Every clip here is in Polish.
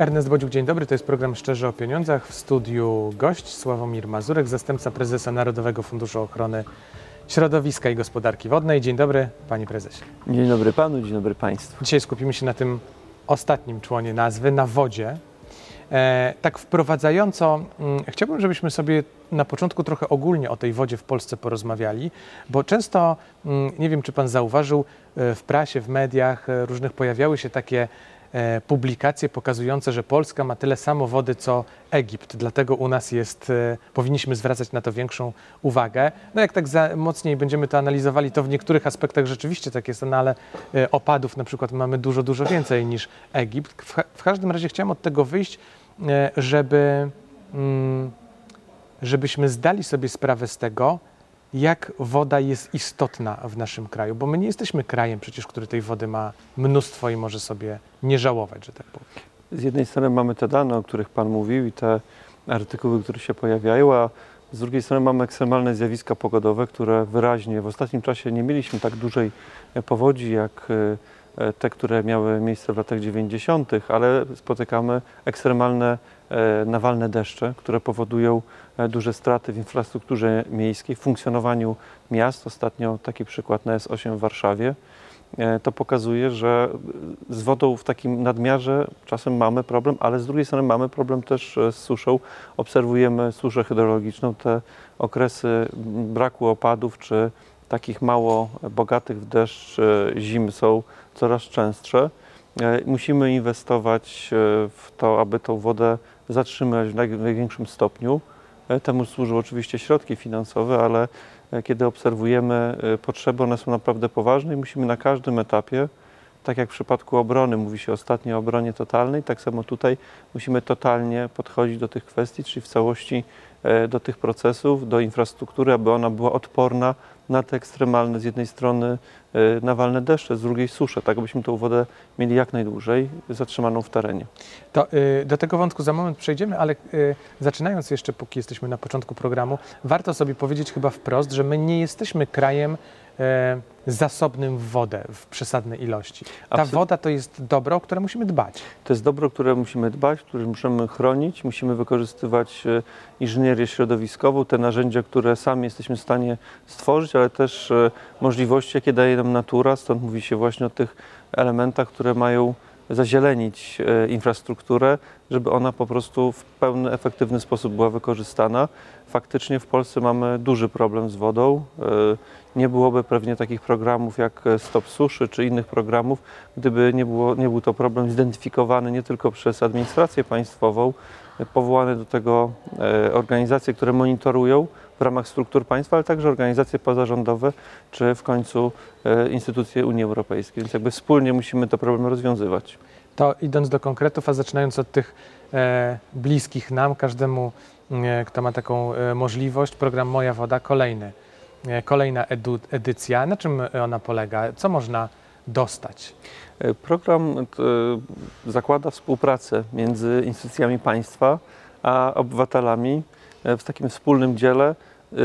Ernest Bodziuk, dzień dobry. To jest program Szczerze o Pieniądzach. W studiu gość Sławomir Mazurek, zastępca prezesa Narodowego Funduszu Ochrony Środowiska i Gospodarki Wodnej. Dzień dobry, panie prezesie. Dzień dobry panu, dzień dobry państwu. Dzisiaj skupimy się na tym ostatnim członie nazwy, na wodzie. E, tak wprowadzająco, mm, chciałbym, żebyśmy sobie na początku trochę ogólnie o tej wodzie w Polsce porozmawiali, bo często, mm, nie wiem czy pan zauważył, e, w prasie, w mediach e, różnych pojawiały się takie publikacje pokazujące, że Polska ma tyle samo wody co Egipt, dlatego u nas jest, e, powinniśmy zwracać na to większą uwagę. No jak tak mocniej będziemy to analizowali, to w niektórych aspektach rzeczywiście tak jest, no ale e, opadów na przykład mamy dużo, dużo więcej niż Egipt. W, w każdym razie chciałem od tego wyjść, e, żeby, mm, żebyśmy zdali sobie sprawę z tego, jak woda jest istotna w naszym kraju, bo my nie jesteśmy krajem przecież, który tej wody ma mnóstwo i może sobie nie żałować, że tak powiem. Z jednej strony mamy te dane, o których pan mówił i te artykuły, które się pojawiają, a z drugiej strony mamy ekstremalne zjawiska pogodowe, które wyraźnie w ostatnim czasie nie mieliśmy tak dużej e, powodzi jak e, te, które miały miejsce w latach 90., ale spotykamy ekstremalne e, nawalne deszcze, które powodują e, duże straty w infrastrukturze miejskiej, w funkcjonowaniu miast. Ostatnio taki przykład na S8 w Warszawie. E, To pokazuje, że z wodą w takim nadmiarze czasem mamy problem, ale z drugiej strony mamy problem też e, z suszą. Obserwujemy suszę hydrologiczną, te okresy braku opadów czy takich mało bogatych w deszcz e, zim są coraz częstsze. E, Musimy inwestować e, w to, aby tą wodę zatrzymać w naj- w największym stopniu. E, Temu służą oczywiście środki finansowe, ale e, kiedy obserwujemy e, potrzeby, one są naprawdę poważne i musimy na każdym etapie, tak jak w przypadku obrony, mówi się ostatnio o obronie totalnej, tak samo tutaj musimy totalnie podchodzić do tych kwestii, czyli w całości do tych procesów, do infrastruktury, aby ona była odporna na te ekstremalne z jednej strony e, nawalne deszcze, z drugiej susze, tak abyśmy tą wodę mieli jak najdłużej zatrzymaną w terenie. To y, do tego wątku za moment przejdziemy, ale y, zaczynając jeszcze, póki jesteśmy na początku programu, warto sobie powiedzieć chyba wprost, że my nie jesteśmy krajem e, zasobnym w wodę w przesadnej ilości. Ta Absol- woda to jest dobro, o które musimy dbać. To jest dobro, które musimy dbać, które musimy chronić, musimy wykorzystywać e, inżynierię środowiskową, te narzędzia, które sami jesteśmy w stanie stworzyć, ale też e, możliwości, jakie daje nam natura. Stąd mówi się właśnie o tych elementach, które mają zazielenić e, infrastrukturę, żeby ona po prostu w pełny, efektywny sposób była wykorzystana. Faktycznie w Polsce mamy duży problem z wodą. E, Nie byłoby pewnie takich programów jak Stop Suszy czy innych programów, gdyby nie, było, nie był to problem zidentyfikowany nie tylko przez administrację państwową, e, powołane do tego e, organizacje, które monitorują w ramach struktur państwa, ale także organizacje pozarządowe, czy w końcu e, instytucje Unii Europejskiej. Więc jakby wspólnie musimy te problemy rozwiązywać. To idąc do konkretów, a zaczynając od tych e, bliskich nam, każdemu, e, kto ma taką e, możliwość, program Moja Woda, kolejny, e, kolejna edycja. Na czym ona polega? Co można dostać? E, Program e, zakłada współpracę między instytucjami państwa a obywatelami e, w takim wspólnym dziele e,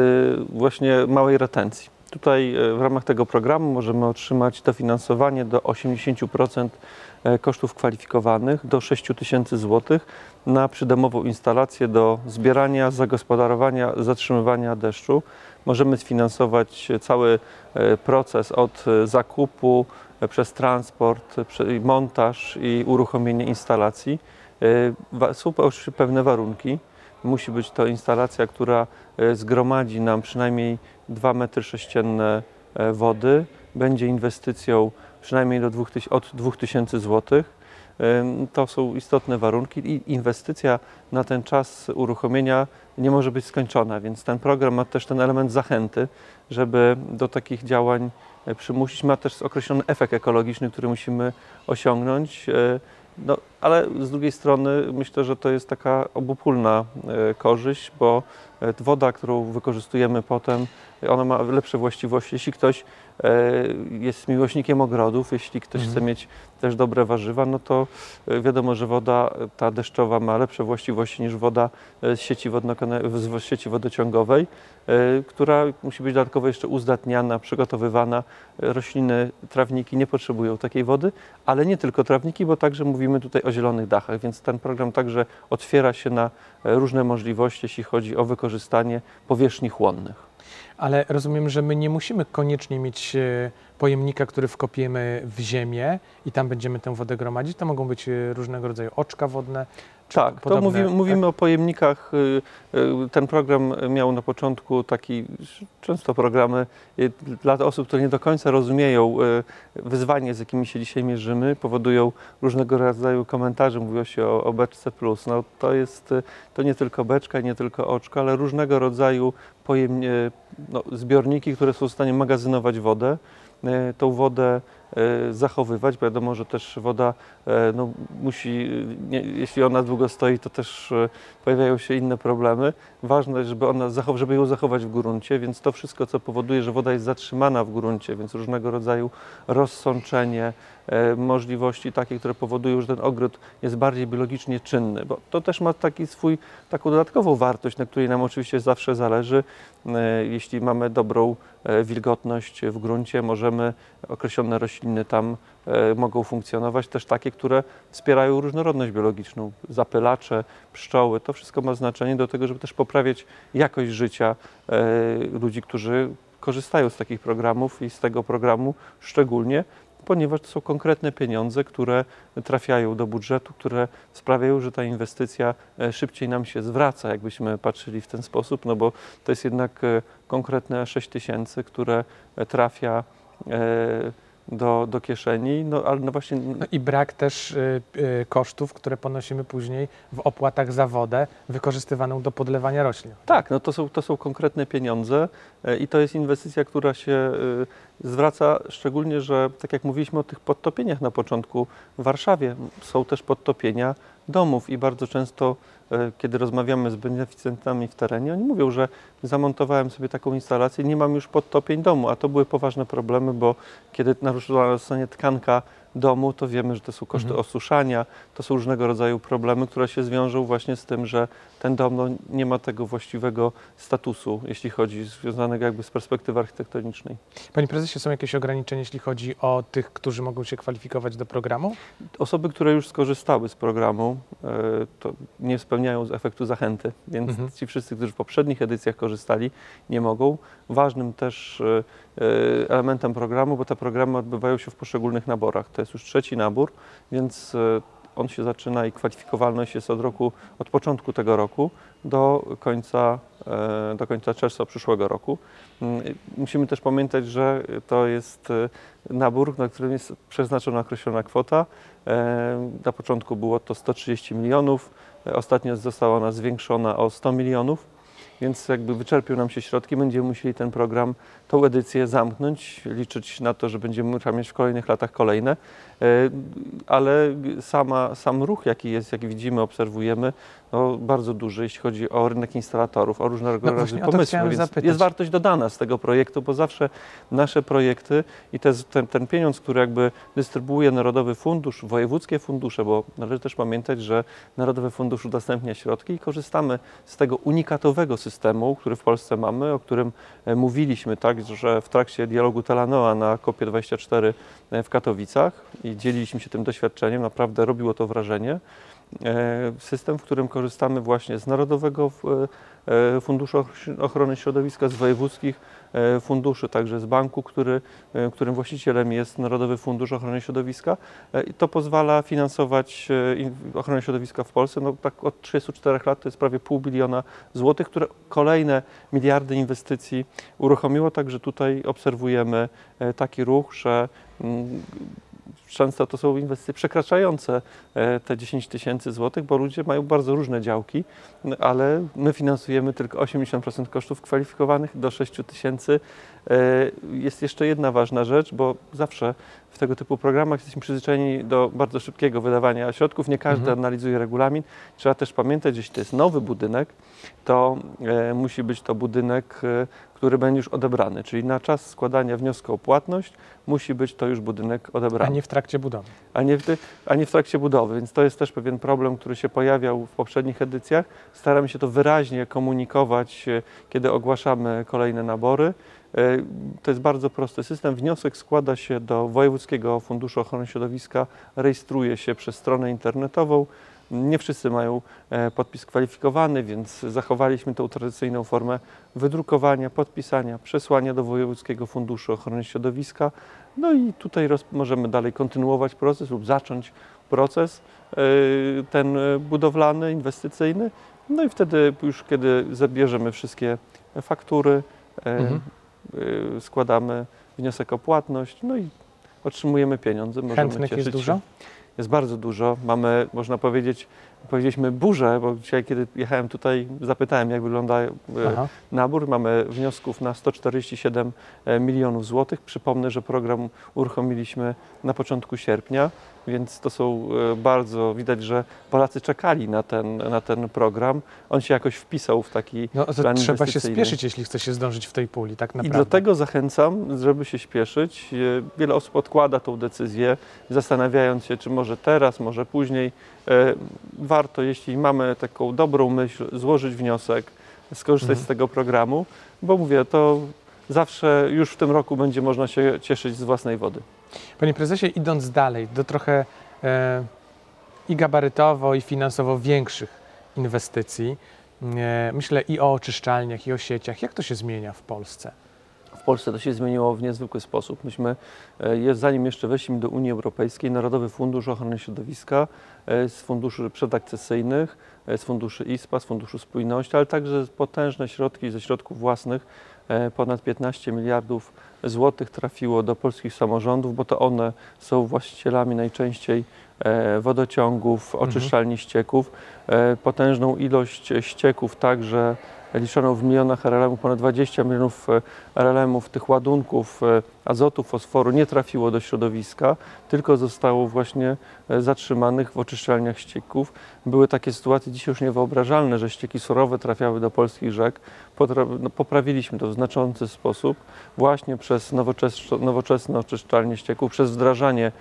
właśnie małej retencji. Tutaj e, w ramach tego programu możemy otrzymać dofinansowanie do 80% e, kosztów kwalifikowanych do 6 tysięcy złotych na przydomową instalację do zbierania, zagospodarowania, zatrzymywania deszczu. Możemy sfinansować cały e, proces od zakupu przez transport, montaż i uruchomienie instalacji. Są pewne warunki. Musi być to instalacja, która e, zgromadzi nam przynajmniej 2 metry sześcienne e, wody. Będzie inwestycją przynajmniej do 2000, od 2000 zł. To są istotne warunki i inwestycja na ten czas uruchomienia nie może być skończona, więc ten program ma też ten element zachęty, żeby do takich działań e, przymusić. Ma też określony efekt ekologiczny, który musimy osiągnąć. E, No, ale z drugiej strony myślę, że to jest taka obopólna e, korzyść, bo e, woda, którą wykorzystujemy potem, ona ma lepsze właściwości. Jeśli ktoś e, jest miłośnikiem ogrodów, jeśli ktoś Mhm. chce mieć też dobre warzywa, no to e, wiadomo, że woda e, ta deszczowa ma lepsze właściwości niż woda e, z sieci, z sieci wodociągowej, która musi być dodatkowo jeszcze uzdatniana, przygotowywana. Rośliny, trawniki nie potrzebują takiej wody, ale nie tylko trawniki, bo także mówimy tutaj o zielonych dachach, więc ten program także otwiera się na różne możliwości, jeśli chodzi o wykorzystanie powierzchni chłonnych. Ale rozumiem, że my nie musimy koniecznie mieć e, pojemnika, który wkopiemy w ziemię i tam będziemy tę wodę gromadzić. To mogą być e, różnego rodzaju oczka wodne. Czy Tak, to podobne- mówimy, mówimy o pojemnikach. y, y, Ten program miał na początku taki, często programy y, dla osób, które nie do końca rozumieją wyzwanie, z jakimi się dzisiaj mierzymy, powodują różnego rodzaju komentarze. Mówiło się o, o beczce plus. No, to jest to nie tylko beczka, nie tylko oczko, ale różnego rodzaju pojemnie, no, zbiorniki, które są w stanie magazynować wodę. Tą wodę zachowywać. Wiadomo, że też woda e, no, musi, nie, jeśli ona długo stoi, to też e, pojawiają się inne problemy. Ważne, żeby, ona żeby ją zachować w gruncie, więc to wszystko, co powoduje, że woda jest zatrzymana w gruncie, więc różnego rodzaju rozsączenie, e, możliwości takie, które powodują, że ten ogród jest bardziej biologicznie czynny, bo to też ma taki swój, taką dodatkową wartość, na której nam oczywiście zawsze zależy. E, Jeśli mamy dobrą e, wilgotność w gruncie, możemy określone rośliny tam e, mogą funkcjonować, też takie, które wspierają różnorodność biologiczną, zapylacze, pszczoły, to wszystko ma znaczenie do tego, żeby też poprawiać jakość życia e, ludzi, którzy korzystają z takich programów i z tego programu szczególnie, ponieważ to są konkretne pieniądze, które trafiają do budżetu, które sprawiają, że ta inwestycja e, szybciej nam się zwraca, jakbyśmy patrzyli w ten sposób, no bo to jest jednak konkretne 6 tysięcy, które trafia do, do kieszeni, no ale no właśnie No i brak też y, y, kosztów, które ponosimy później w opłatach za wodę wykorzystywaną do podlewania roślin. Tak, no to są, to są konkretne pieniądze e, i to jest inwestycja, która się y, zwraca, szczególnie, że tak jak mówiliśmy o tych podtopieniach na początku, w Warszawie są też podtopienia domów i bardzo często, kiedy rozmawiamy z beneficjentami w terenie, oni mówią, że zamontowałem sobie taką instalację, nie mam już podtopień domu, a to były poważne problemy, bo kiedy naruszona zostanie tkanka domu, to wiemy, że to są koszty Mhm. osuszania, to są różnego rodzaju problemy, które się zwiążą właśnie z tym, że ten dom no, nie ma tego właściwego statusu, jeśli chodzi związanego jakby z perspektywy architektonicznej. Panie prezesie, są jakieś ograniczenia, jeśli chodzi o tych, którzy mogą się kwalifikować do programu? Osoby, które już skorzystały z programu, e, to nie spełniają z efektu zachęty, więc Mhm. ci wszyscy, którzy w poprzednich edycjach korzystali, nie mogą. Ważnym też e, e, elementem programu, bo te programy odbywają się w poszczególnych naborach. To jest już trzeci nabór, więc e, on się zaczyna i kwalifikowalność jest od roku, od początku tego roku do końca, do końca czerwca przyszłego roku. Mm, Musimy też pamiętać, że to jest nabór, na którym jest przeznaczona określona kwota. Na początku było to 130 milionów, ostatnio została ona zwiększona o 100 milionów, więc jakby wyczerpią nam się środki, będziemy musieli ten program, tą edycję zamknąć, liczyć na to, że będziemy trzeba mieć w kolejnych latach kolejne, E, ale sama, sam ruch, jaki jest, jaki widzimy, obserwujemy, no, bardzo duży, jeśli chodzi o rynek instalatorów, o różnego No rodzaju pomysły, jest wartość dodana z tego projektu, bo zawsze nasze projekty i te, ten, ten pieniądz, który jakby dystrybuuje Narodowy Fundusz, wojewódzkie fundusze, bo należy też pamiętać, że Narodowy Fundusz udostępnia środki i korzystamy z tego unikatowego systemu, który w Polsce mamy, o którym e, mówiliśmy, tak, że w trakcie dialogu Telanoa na COP24 w Katowicach i dzieliliśmy się tym doświadczeniem, naprawdę robiło to wrażenie. E, System, w którym korzystamy właśnie z Narodowego e, Funduszu Ochro- Ochrony Środowiska, z wojewódzkich e, funduszy, także z banku, który, e, którym właścicielem jest Narodowy Fundusz Ochrony Środowiska. E, I to pozwala finansować e, in- ochronę środowiska w Polsce. No, tak od 34 lat to jest prawie pół biliona złotych, które kolejne miliardy inwestycji uruchomiło. Także tutaj obserwujemy e, taki ruch, że mm, często to są inwestycje przekraczające e, te 10 tysięcy złotych, bo ludzie mają bardzo różne działki, ale my finansujemy tylko 80% kosztów kwalifikowanych do 6 tysięcy. E, Jest jeszcze jedna ważna rzecz, bo zawsze w tego typu programach jesteśmy przyzwyczajeni do bardzo szybkiego wydawania środków. Nie każdy Mhm. analizuje regulamin. Trzeba też pamiętać, że jeśli to jest nowy budynek, to e, musi być to budynek, który będzie już odebrany, czyli na czas składania wniosku o płatność musi być to już budynek A odebrany nie w trakcie budowy. a nie, w a nie w trakcie budowy. Więc to jest też pewien problem, który się pojawiał w poprzednich edycjach. Staramy się to wyraźnie komunikować, e, kiedy ogłaszamy kolejne nabory. To jest bardzo prosty system. Wniosek składa się do Wojewódzkiego Funduszu Ochrony Środowiska, rejestruje się przez stronę internetową. Nie wszyscy mają e, podpis kwalifikowany, więc zachowaliśmy tą tradycyjną formę wydrukowania, podpisania, przesłania do Wojewódzkiego Funduszu Ochrony Środowiska. No i tutaj możemy dalej kontynuować proces lub zacząć proces e, ten budowlany, inwestycyjny. No i wtedy już kiedy zabierzemy wszystkie faktury, e, mhm. składamy wniosek o płatność, no i otrzymujemy pieniądze. Możemy Chętnych jest dużo? Się jest bardzo dużo. Mamy, można powiedzieć, powiedzieliśmy burzę, bo dzisiaj, kiedy jechałem tutaj, zapytałem, jak wygląda e, Aha. nabór. Mamy wniosków na 147 e, milionów złotych. Przypomnę, że program uruchomiliśmy na początku sierpnia, więc to są e, bardzo, widać, że Polacy czekali na ten, na ten program. On się jakoś wpisał w taki no, plan Trzeba się spieszyć, jeśli chce się zdążyć w tej puli, tak naprawdę. I do tego zachęcam, żeby się spieszyć. Wiele osób odkłada tą decyzję, zastanawiając się, czy może teraz, może później. Warto, jeśli mamy taką dobrą myśl, złożyć wniosek, skorzystać mhm. z tego programu, bo mówię, to zawsze już w tym roku będzie można się cieszyć z własnej wody. Panie prezesie, idąc dalej do trochę e, i gabarytowo, i finansowo większych inwestycji, e, myślę i o oczyszczalniach, i o sieciach. Jak to się zmienia w Polsce? W Polsce to się zmieniło w niezwykły sposób. Myśmy, e, zanim jeszcze weszliśmy do Unii Europejskiej, Narodowy Fundusz Ochrony Środowiska e, z funduszy przedakcesyjnych, e, z funduszy ISPA, z funduszu spójności, ale także potężne środki ze środków własnych ponad 15 miliardów złotych trafiło do polskich samorządów, bo to one są właścicielami najczęściej e, wodociągów, mhm. oczyszczalni ścieków. E, potężną ilość ścieków także liczoną w milionach RLM, ponad 20 milionów RLM tych ładunków azotu, fosforu nie trafiło do środowiska, tylko zostało właśnie e, zatrzymanych w oczyszczalniach ścieków. Były takie sytuacje dzisiaj już niewyobrażalne, że ścieki surowe trafiały do polskich rzek. No, poprawiliśmy to w znaczący sposób właśnie przez nowoczesne, oczyszczalnie ścieków, przez wdrażanie e,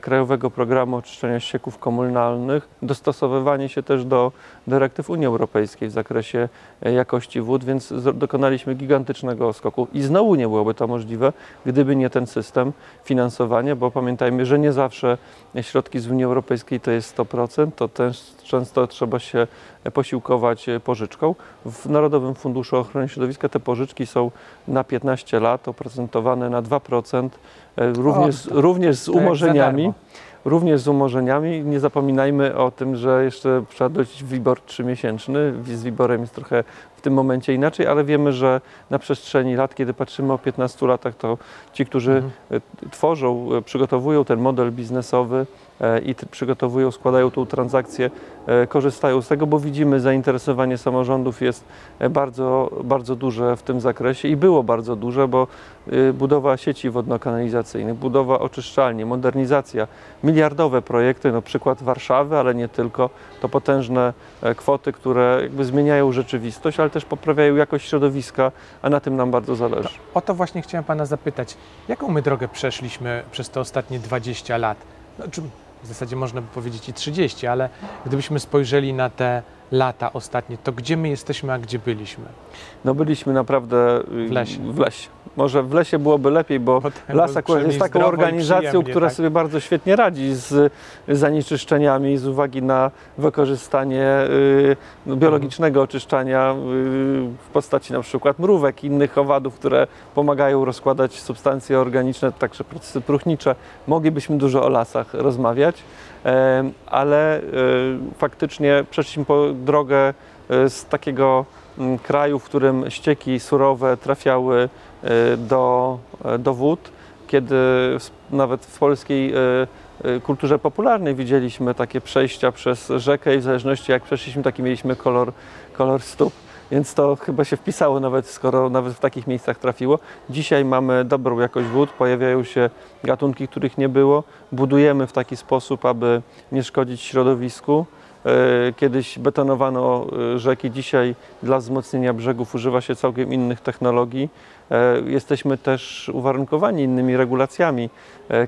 Krajowego Programu Oczyszczania Ścieków Komunalnych, dostosowywanie się też do dyrektyw Unii Europejskiej w zakresie e, jakości wód, więc dokonaliśmy gigantycznego skoku. I znowu nie byłoby to możliwe, gdyby nie ten system finansowania, bo pamiętajmy, że nie zawsze środki z Unii Europejskiej to jest 100%, to też często trzeba się posiłkować pożyczką. W Narodowym Funduszu Ochrony Środowiska te pożyczki są na 15 lat oprocentowane na 2%, e, również, o, również z umorzeniami również z umorzeniami. Nie zapominajmy o tym, że jeszcze trzeba dojść WIBOR trzymiesięczny. Z WIBORem jest trochę w tym momencie inaczej, ale wiemy, że na przestrzeni lat, kiedy patrzymy o 15 latach, to ci, którzy mhm. E, tworzą, e, przygotowują ten model biznesowy, E, i przygotowują, składają tą transakcję, e, korzystają z tego, bo widzimy zainteresowanie samorządów jest e, bardzo, bardzo duże w tym zakresie i było bardzo duże, bo budowa sieci wodno-kanalizacyjnych, budowa oczyszczalni, modernizacja, miliardowe projekty, no przykład Warszawy, ale nie tylko, to potężne kwoty, które jakby zmieniają rzeczywistość, ale też poprawiają jakość środowiska, a na tym nam bardzo zależy. To, o to właśnie chciałem Pana zapytać. Jaką my drogę przeszliśmy przez te ostatnie 20 lat? No, w zasadzie można by powiedzieć i 30, ale gdybyśmy spojrzeli na te lata ostatnie, to gdzie my jesteśmy, a gdzie byliśmy? No byliśmy naprawdę w lesie. W lesie. Może w lesie byłoby lepiej, bo, bo las akurat jest taką organizacją, która tak? sobie bardzo świetnie radzi z zanieczyszczeniami z uwagi na wykorzystanie y, biologicznego oczyszczania y, w postaci na przykład mrówek i innych owadów, które pomagają rozkładać substancje organiczne, także procesy próchnicze. Moglibyśmy dużo o lasach rozmawiać ale e, faktycznie przeszliśmy po drogę e, z takiego mm, kraju, w którym ścieki surowe trafiały do, do wód, kiedy nawet w polskiej kulturze popularnej widzieliśmy takie przejścia przez rzekę i w zależności jak przeszliśmy, taki mieliśmy kolor, kolor stóp więc to chyba się wpisało nawet, skoro nawet w takich miejscach trafiło. Dzisiaj mamy dobrą jakość wód, pojawiają się gatunki, których nie było. Budujemy w taki sposób, aby nie szkodzić środowisku. E, kiedyś betonowano e, rzeki, dzisiaj dla wzmocnienia brzegów używa się całkiem innych technologii. E, jesteśmy też uwarunkowani innymi regulacjami.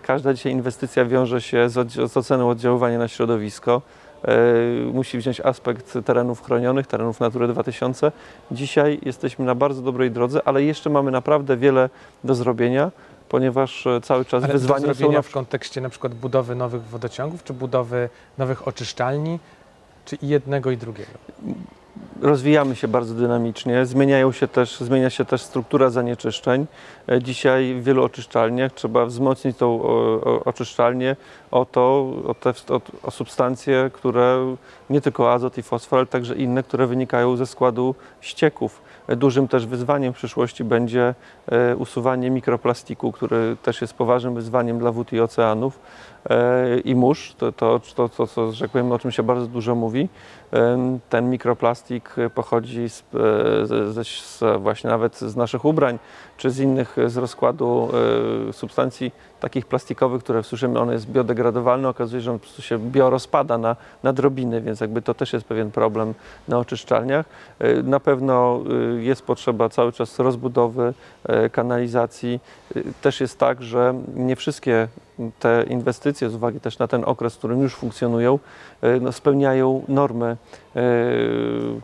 Każda dzisiaj inwestycja wiąże się z oceną oddziaływania na środowisko. musi wziąć aspekt terenów chronionych, terenów Natury 2000. Dzisiaj jesteśmy na bardzo dobrej drodze, ale jeszcze mamy naprawdę wiele do zrobienia ponieważ cały czas Ale wyzwania do są zrobienia na w kontekście na przykład budowy nowych wodociągów, czy budowy nowych oczyszczalni, czy i jednego i drugiego? rozwijamy się bardzo dynamicznie, zmieniają się też, zmienia się też struktura zanieczyszczeń. E, Dzisiaj w wielu oczyszczalniach trzeba wzmocnić tą oczyszczalnię o to, o te o, substancje, które nie tylko azot i fosfor, ale także inne, które wynikają ze składu ścieków. E, Dużym też wyzwaniem w przyszłości będzie e, usuwanie mikroplastiku, który też jest poważnym wyzwaniem dla wód i oceanów i mórz. To, to, to, to, tak powiem, o czym się bardzo dużo mówi. Ten mikroplastik pochodzi z, e, z, z, właśnie nawet z naszych ubrań, czy z innych e, z rozkładu e, substancji takich plastikowych, które słyszymy, on jest biodegradowalny, okazuje się, że on po prostu się biorozpada na, na drobiny, więc jakby to też jest pewien problem na oczyszczalniach. E, Na pewno e, jest potrzeba cały czas rozbudowy e, kanalizacji. E, Też jest tak, że nie wszystkie te inwestycje, z uwagi też na ten okres, w którym już funkcjonują, e, no, spełniają normy, e,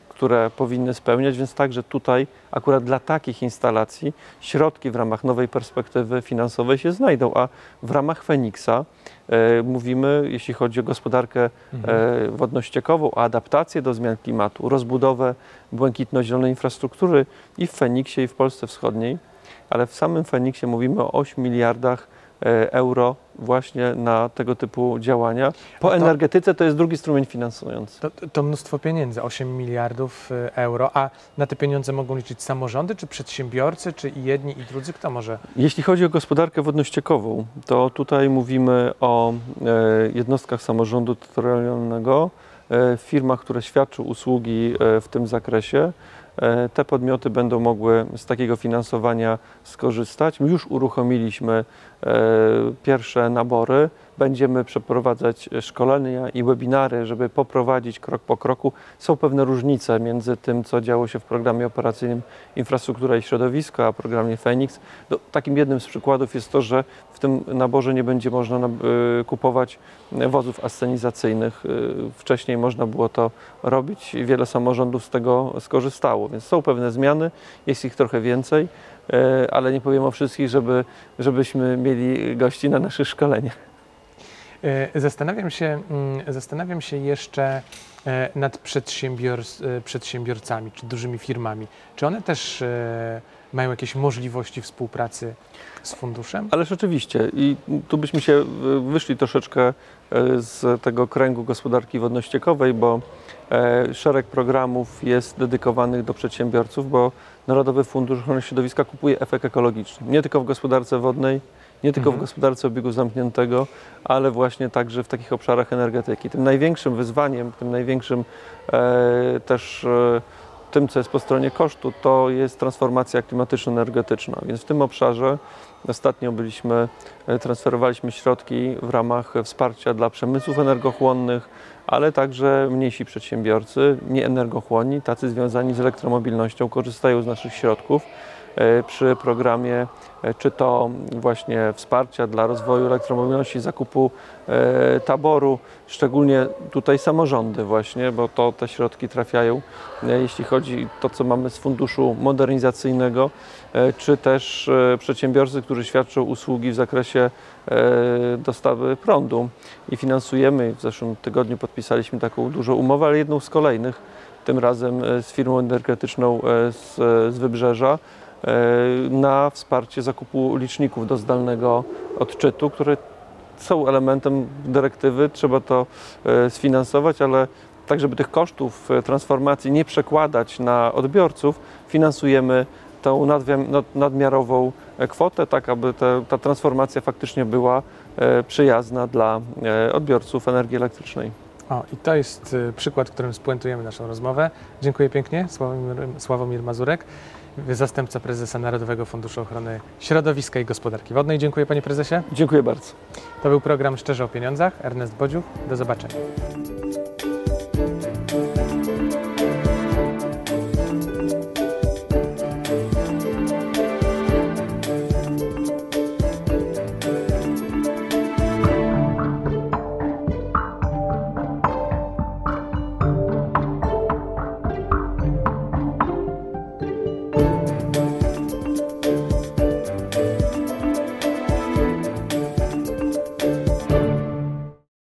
które powinny spełniać, więc także tutaj akurat dla takich instalacji środki w ramach nowej perspektywy finansowej się znajdą, a w ramach Feniksa e, mówimy, jeśli chodzi o gospodarkę e, wodno-ściekową, o adaptację do zmian klimatu, rozbudowę błękitno-zielonej infrastruktury i w Feniksie, i w Polsce Wschodniej, ale w samym Feniksie mówimy o 8 miliardach euro właśnie na tego typu działania. Po A to- energetyce to jest drugi instrument finansujący. To, to mnóstwo pieniędzy, 8 miliardów y, euro, a na te pieniądze mogą liczyć samorządy, czy przedsiębiorcy, czy i jedni i drudzy? Kto może? Jeśli chodzi o gospodarkę wodno-ściekową, to tutaj mówimy o e, jednostkach samorządu terytorialnego, e, firmach, które świadczą usługi e, w tym zakresie. E, Te podmioty będą mogły z takiego finansowania skorzystać. Już uruchomiliśmy e, pierwsze nabory. Będziemy przeprowadzać szkolenia i webinary, żeby poprowadzić krok po kroku. Są pewne różnice między tym, co działo się w programie operacyjnym Infrastruktura i Środowisko, a programie Fenix. No, takim jednym z przykładów jest to, że w tym naborze nie będzie można na- y, kupować wozów ascenizacyjnych. Y, Wcześniej można było to robić i wiele samorządów z tego skorzystało, więc są pewne zmiany, jest ich trochę więcej, y, ale nie powiem o wszystkich, żeby, żebyśmy mieli gości na naszych szkoleniach. Y, Zastanawiam się, mm, zastanawiam się jeszcze e, nad e, przedsiębiorcami, czy dużymi firmami. Czy one też e, mają jakieś możliwości współpracy z funduszem? Ale rzeczywiście, i tu byśmy się y, wyszli troszeczkę y, z tego kręgu gospodarki wodno-ściekowej, bo e, szereg programów jest dedykowanych do przedsiębiorców, bo Narodowy Fundusz Ochrony Środowiska kupuje efekt ekologiczny. Nie tylko w gospodarce wodnej, nie tylko w Mhm. gospodarce obiegu zamkniętego, ale właśnie także w takich obszarach energetyki. Tym największym wyzwaniem, tym największym e, też e, tym, co jest po stronie kosztu, to jest transformacja klimatyczno-energetyczna. Więc w tym obszarze ostatnio byliśmy, e, transferowaliśmy środki w ramach wsparcia dla przemysłów energochłonnych, ale także mniejsi przedsiębiorcy, nieenergochłonni, tacy związani z elektromobilnością, korzystają z naszych środków przy programie e, czy to właśnie wsparcia dla rozwoju elektromobilności, zakupu e, taboru, szczególnie tutaj samorządy właśnie, bo to te środki trafiają, e, jeśli chodzi to, co mamy z funduszu modernizacyjnego, e, czy też e, przedsiębiorcy, którzy świadczą usługi w zakresie e, dostawy prądu i finansujemy. W zeszłym tygodniu podpisaliśmy taką dużą umowę, ale jedną z kolejnych, tym razem e, z firmą energetyczną e, z, z Wybrzeża, e, na wsparcie zakupu liczników do zdalnego odczytu, które są elementem dyrektywy, trzeba to e, sfinansować, ale tak, żeby tych kosztów e, transformacji nie przekładać na odbiorców, finansujemy tą nadmiarową e, kwotę, tak aby ta transformacja faktycznie była e, przyjazna dla e, odbiorców energii elektrycznej. O, i to jest przykład, którym spuentujemy naszą rozmowę. Dziękuję pięknie. Sławomir, Sławomir Mazurek, zastępca prezesa Narodowego Funduszu Ochrony Środowiska i Gospodarki Wodnej. Dziękuję panie prezesie. Dziękuję bardzo. To był program Szczerze o Pieniądzach. Ernest Bodziuch. Do zobaczenia.